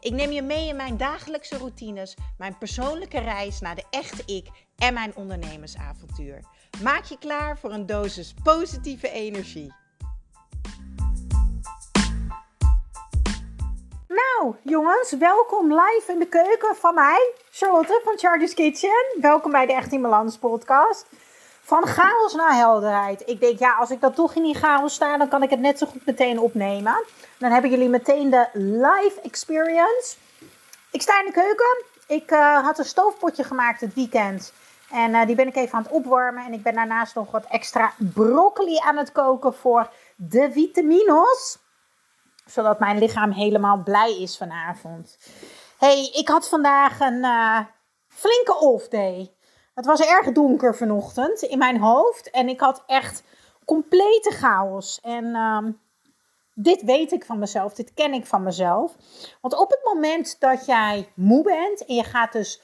Ik neem je mee in mijn dagelijkse routines, mijn persoonlijke reis naar de echte ik en mijn ondernemersavontuur. Maak je klaar voor een dosis positieve energie. Nou, jongens, welkom live in de keuken van mij, Charlotte van Charlie's Kitchen. Welkom bij de Echt in Balans podcast. Van chaos naar helderheid. Ik denk, ja, als ik dan toch in die chaos sta, dan kan ik het net zo goed meteen opnemen. Dan hebben jullie meteen de live experience. Ik sta in de keuken. Ik uh, had een stoofpotje gemaakt het weekend. En uh, die ben ik even aan het opwarmen. En ik ben daarnaast nog wat extra broccoli aan het koken voor de vitaminos. Zodat mijn lichaam helemaal blij is vanavond. hey, ik had vandaag een uh, flinke off day. Het was erg donker vanochtend in mijn hoofd. En ik had echt complete chaos. En uh, dit weet ik van mezelf, dit ken ik van mezelf. Want op het moment dat jij moe bent en je gaat dus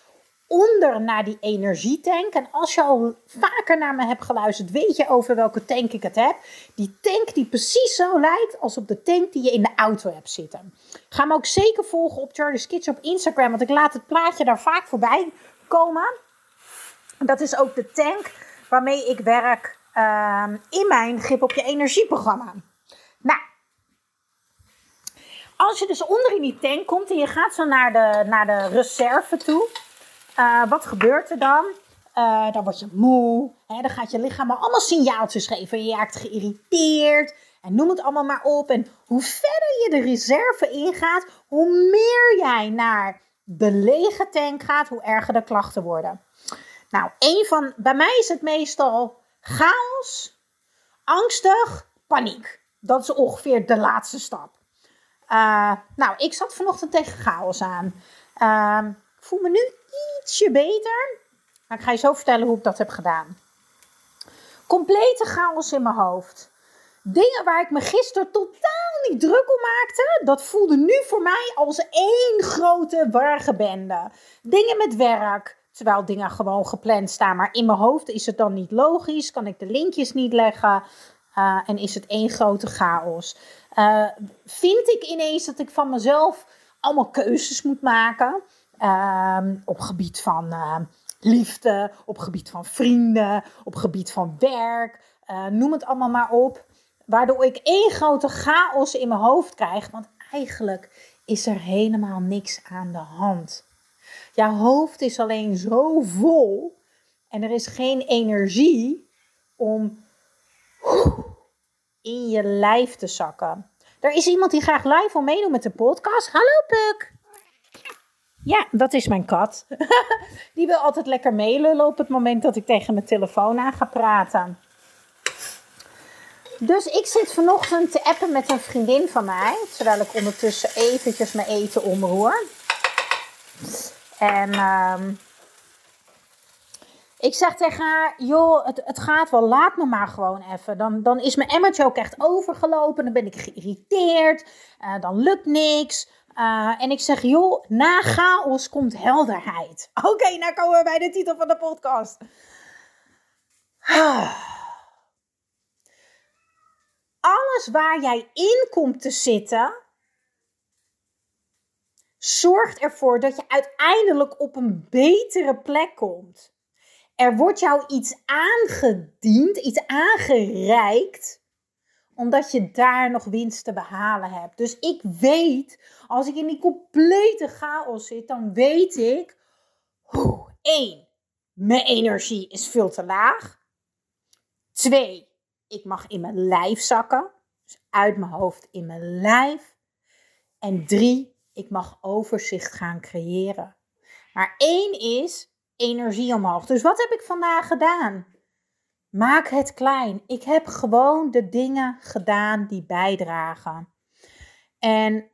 onder naar die energietank. En als je al vaker naar me hebt geluisterd, weet je over welke tank ik het heb. Die tank die precies zo lijkt als op de tank die je in de auto hebt zitten. Ga me ook zeker volgen op Charlie's Kids op Instagram, want ik laat het plaatje daar vaak voorbij komen. Dat is ook de tank waarmee ik werk uh, in mijn Grip op je energieprogramma. Nou, als je dus onder in die tank komt en je gaat zo naar de, naar de reserve toe, uh, wat gebeurt er dan? Uh, dan word je moe, hè, dan gaat je lichaam allemaal signaaltjes geven. Je raakt geïrriteerd en noem het allemaal maar op. En hoe verder je de reserve ingaat, hoe meer jij naar de lege tank gaat, hoe erger de klachten worden. Nou, een van, bij mij is het meestal chaos, angstig, paniek. Dat is ongeveer de laatste stap. Uh, nou, ik zat vanochtend tegen chaos aan. Uh, ik voel me nu ietsje beter. Maar ik ga je zo vertellen hoe ik dat heb gedaan. Complete chaos in mijn hoofd. Dingen waar ik me gisteren totaal niet druk om maakte, dat voelde nu voor mij als één grote wagenbende. Dingen met werk, terwijl dingen gewoon gepland staan, maar in mijn hoofd is het dan niet logisch, kan ik de linkjes niet leggen uh, en is het één grote chaos. Uh, vind ik ineens dat ik van mezelf allemaal keuzes moet maken. Uh, op gebied van uh, liefde, op gebied van vrienden, op gebied van werk. Noem het allemaal maar op. Waardoor ik één grote chaos in mijn hoofd krijg. Want eigenlijk is er helemaal niks aan de hand. Jouw hoofd is alleen zo vol. En er is geen energie om in je lijf te zakken. Er is iemand die graag live wil meedoen met de podcast. Hallo Puk! Ja, dat is mijn kat. Die wil altijd lekker meelullen op het moment dat ik tegen mijn telefoon aan ga praten. Dus ik zit vanochtend te appen met een vriendin van mij. Terwijl ik ondertussen eventjes mijn eten omroer. En um, ik zeg tegen haar, joh, het, het gaat wel, laat me maar gewoon even. Dan, dan is mijn emmertje ook echt overgelopen. Dan ben ik geïrriteerd. Uh, dan lukt niks. Uh, en ik zeg, joh, na chaos komt helderheid. Oké, okay, nou komen we bij de titel van de podcast. Alles waar jij in komt te zitten, zorgt ervoor dat je uiteindelijk op een betere plek komt. Er wordt jou iets aangediend, iets aangereikt, omdat je daar nog winst te behalen hebt. Dus ik weet, als ik in die complete chaos zit, dan weet ik, één, mijn energie is veel te laag. Twee, ik mag in mijn lijf zakken. Dus uit mijn hoofd in mijn lijf. En drie, ik mag overzicht gaan creëren. Maar één is, energie omhoog. Dus wat heb ik vandaag gedaan? Maak het klein. Ik heb gewoon de dingen gedaan die bijdragen. En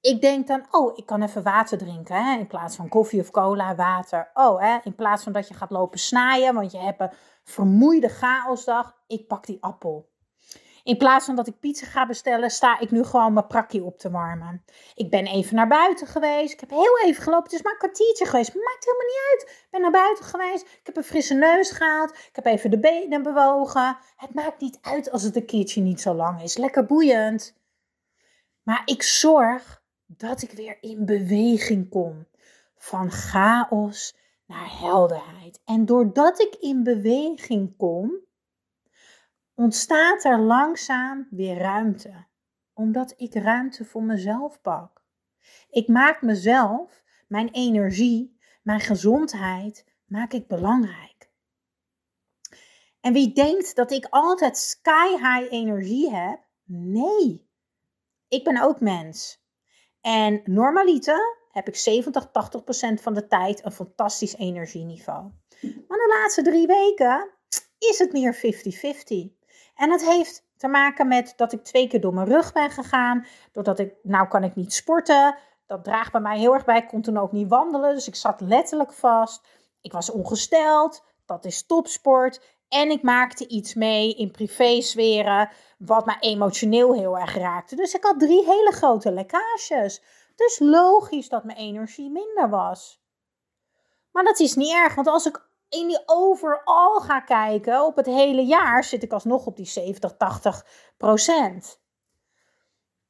ik denk dan, oh, ik kan even water drinken. Hè? In plaats van koffie of cola, water. Oh, hè? in plaats van dat je gaat lopen snijden, want je hebt een vermoeide chaosdag. Ik pak die appel. In plaats van dat ik pizza ga bestellen, sta ik nu gewoon mijn prakje op te warmen. Ik ben even naar buiten geweest. Ik heb heel even gelopen. Het is maar een kwartiertje geweest. Maakt helemaal niet uit. Ik ben naar buiten geweest. Ik heb een frisse neus gehaald. Ik heb even de benen bewogen. Het maakt niet uit als het een keertje niet zo lang is. Lekker boeiend. Maar ik zorg dat ik weer in beweging kom. Van chaos naar helderheid. En doordat ik in beweging kom, ontstaat er langzaam weer ruimte. Omdat ik ruimte voor mezelf pak. Ik maak mezelf, mijn energie, mijn gezondheid, maak ik belangrijk. En wie denkt dat ik altijd sky high energie heb? Nee. Ik ben ook mens. En normaliter heb ik 70, 80 procent van de tijd een fantastisch energieniveau. Maar de laatste drie weken is het meer 50-50. En het heeft te maken met dat ik twee keer door mijn rug ben gegaan. Doordat ik, nou kan ik niet sporten. Dat draagt bij mij heel erg bij. Ik kon toen ook niet wandelen. Dus ik zat letterlijk vast. Ik was ongesteld. Dat is topsport. En ik maakte iets mee in privésferen. Wat mij emotioneel heel erg raakte. Dus ik had drie hele grote lekkages. Dus logisch dat mijn energie minder was. Maar dat is niet erg. Want als ik in die overal ga kijken, op het hele jaar zit ik alsnog op die 70, 80 procent.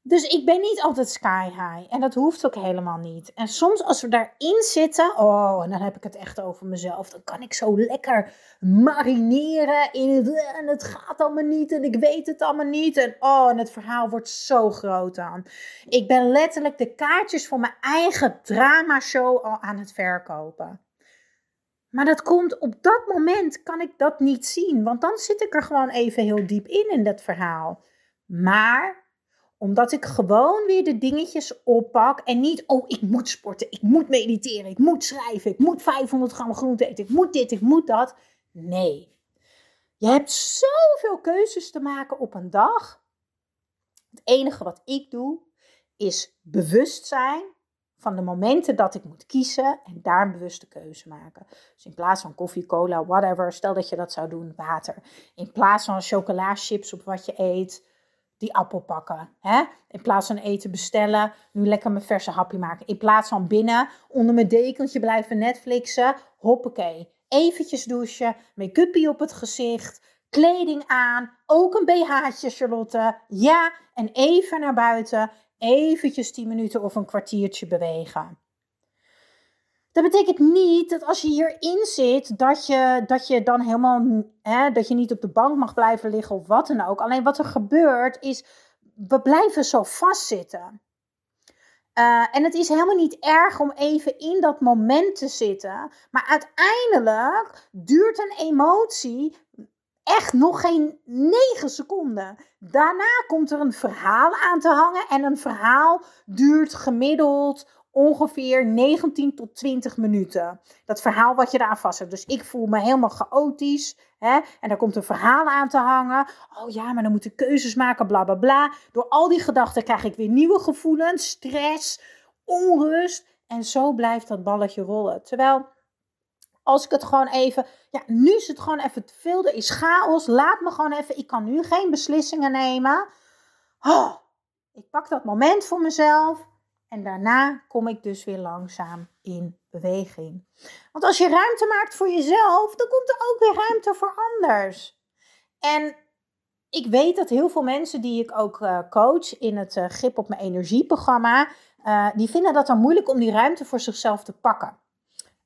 Dus ik ben niet altijd sky high. En dat hoeft ook helemaal niet. En soms als we daarin zitten, oh, en dan heb ik het echt over mezelf. Dan kan ik zo lekker marineren in het, en het gaat allemaal niet. En ik weet het allemaal niet. En oh, en het verhaal wordt zo groot dan. Ik ben letterlijk de kaartjes voor mijn eigen dramashow al aan het verkopen. Maar dat komt op dat moment kan ik dat niet zien, want dan zit ik er gewoon even heel diep in in dat verhaal. Maar omdat ik gewoon weer de dingetjes oppak en niet, oh, ik moet sporten, ik moet mediteren, ik moet schrijven, ik moet 500 gram groente eten, ik moet dit, ik moet dat. Nee. Je hebt zoveel keuzes te maken op een dag. Het enige wat ik doe is bewust zijn van de momenten dat ik moet kiezen en daar een bewuste keuze maken. Dus in plaats van koffie, cola, whatever, stel dat je dat zou doen, water. In plaats van chocola chips op wat je eet, die appel pakken. Hè? In plaats van eten bestellen, nu lekker mijn verse hapje maken. In plaats van binnen onder mijn dekentje blijven Netflixen, hoppakee. Eventjes douchen, make-upje op het gezicht, kleding aan, ook een BH'tje Charlotte. Ja, en even naar buiten eventjes 10 minuten of een kwartiertje bewegen. Dat betekent niet dat als je hierin zit, dat je, dat je dan helemaal, hè, dat je niet op de bank mag blijven liggen of wat dan ook. Alleen wat er gebeurt is, we blijven zo vastzitten. Uh, en het is helemaal niet erg om even in dat moment te zitten. Maar uiteindelijk duurt een emotie echt nog geen 9 seconden. Daarna komt er een verhaal aan te hangen. En een verhaal duurt gemiddeld ongeveer 19 tot 20 minuten. Dat verhaal wat je eraan vast hebt. Dus ik voel me helemaal chaotisch. Hè? En daar komt een verhaal aan te hangen. Oh ja, maar dan moet ik keuzes maken, bla bla bla. Door al die gedachten krijg ik weer nieuwe gevoelens, stress, onrust. En zo blijft dat balletje rollen. Terwijl als ik het gewoon even, ja, nu is het gewoon even te veel. Er is chaos. Laat me gewoon even. Ik kan nu geen beslissingen nemen. Oh, ik pak dat moment voor mezelf. En daarna kom ik dus weer langzaam in beweging. Want als je ruimte maakt voor jezelf, dan komt er ook weer ruimte voor anders. En ik weet dat heel veel mensen die ik ook uh, coach in het uh, Grip op mijn energieprogramma, uh, die vinden dat dan moeilijk om die ruimte voor zichzelf te pakken.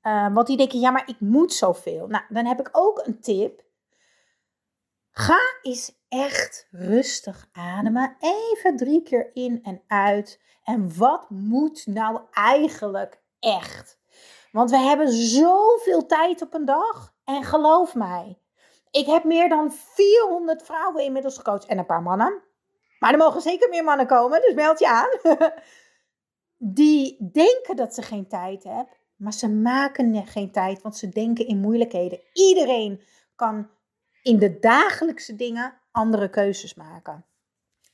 Uh, want die denken, ja, maar ik moet zoveel. Nou, dan heb ik ook een tip. Ga eens echt rustig ademen. Even drie keer in en uit. En wat moet nou eigenlijk echt? Want we hebben zoveel tijd op een dag. En geloof mij, ik heb meer dan 400 vrouwen inmiddels gecoacht. En een paar mannen. Maar er mogen zeker meer mannen komen, dus meld je aan. Die denken dat ze geen tijd hebben. Maar ze maken geen tijd, want ze denken in moeilijkheden. Iedereen kan in de dagelijkse dingen andere keuzes maken.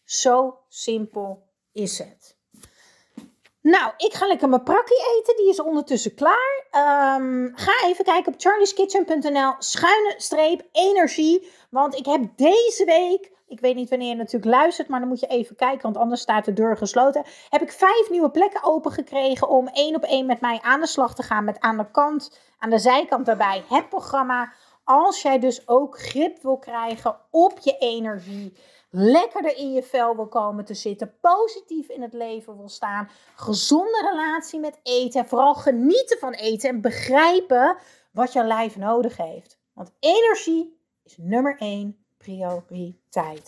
Zo simpel is het. Nou, ik ga lekker mijn prakkie eten. Die is ondertussen klaar. Ehm, ga even kijken op charlieskitchen.nl schuine streep energie. Want ik heb deze week, ik weet niet wanneer je natuurlijk luistert, maar dan moet je even kijken, want anders staat de deur gesloten. Heb ik vijf nieuwe plekken open gekregen om één op één met mij aan de slag te gaan. Met aan de kant, aan de zijkant daarbij het programma. Als jij dus ook grip wil krijgen op je energie lekkerder in je vel wil komen te zitten, positief in het leven wil staan, gezonde relatie met eten en vooral genieten van eten en begrijpen wat jouw lijf nodig heeft. Want energie is nummer één prioriteit.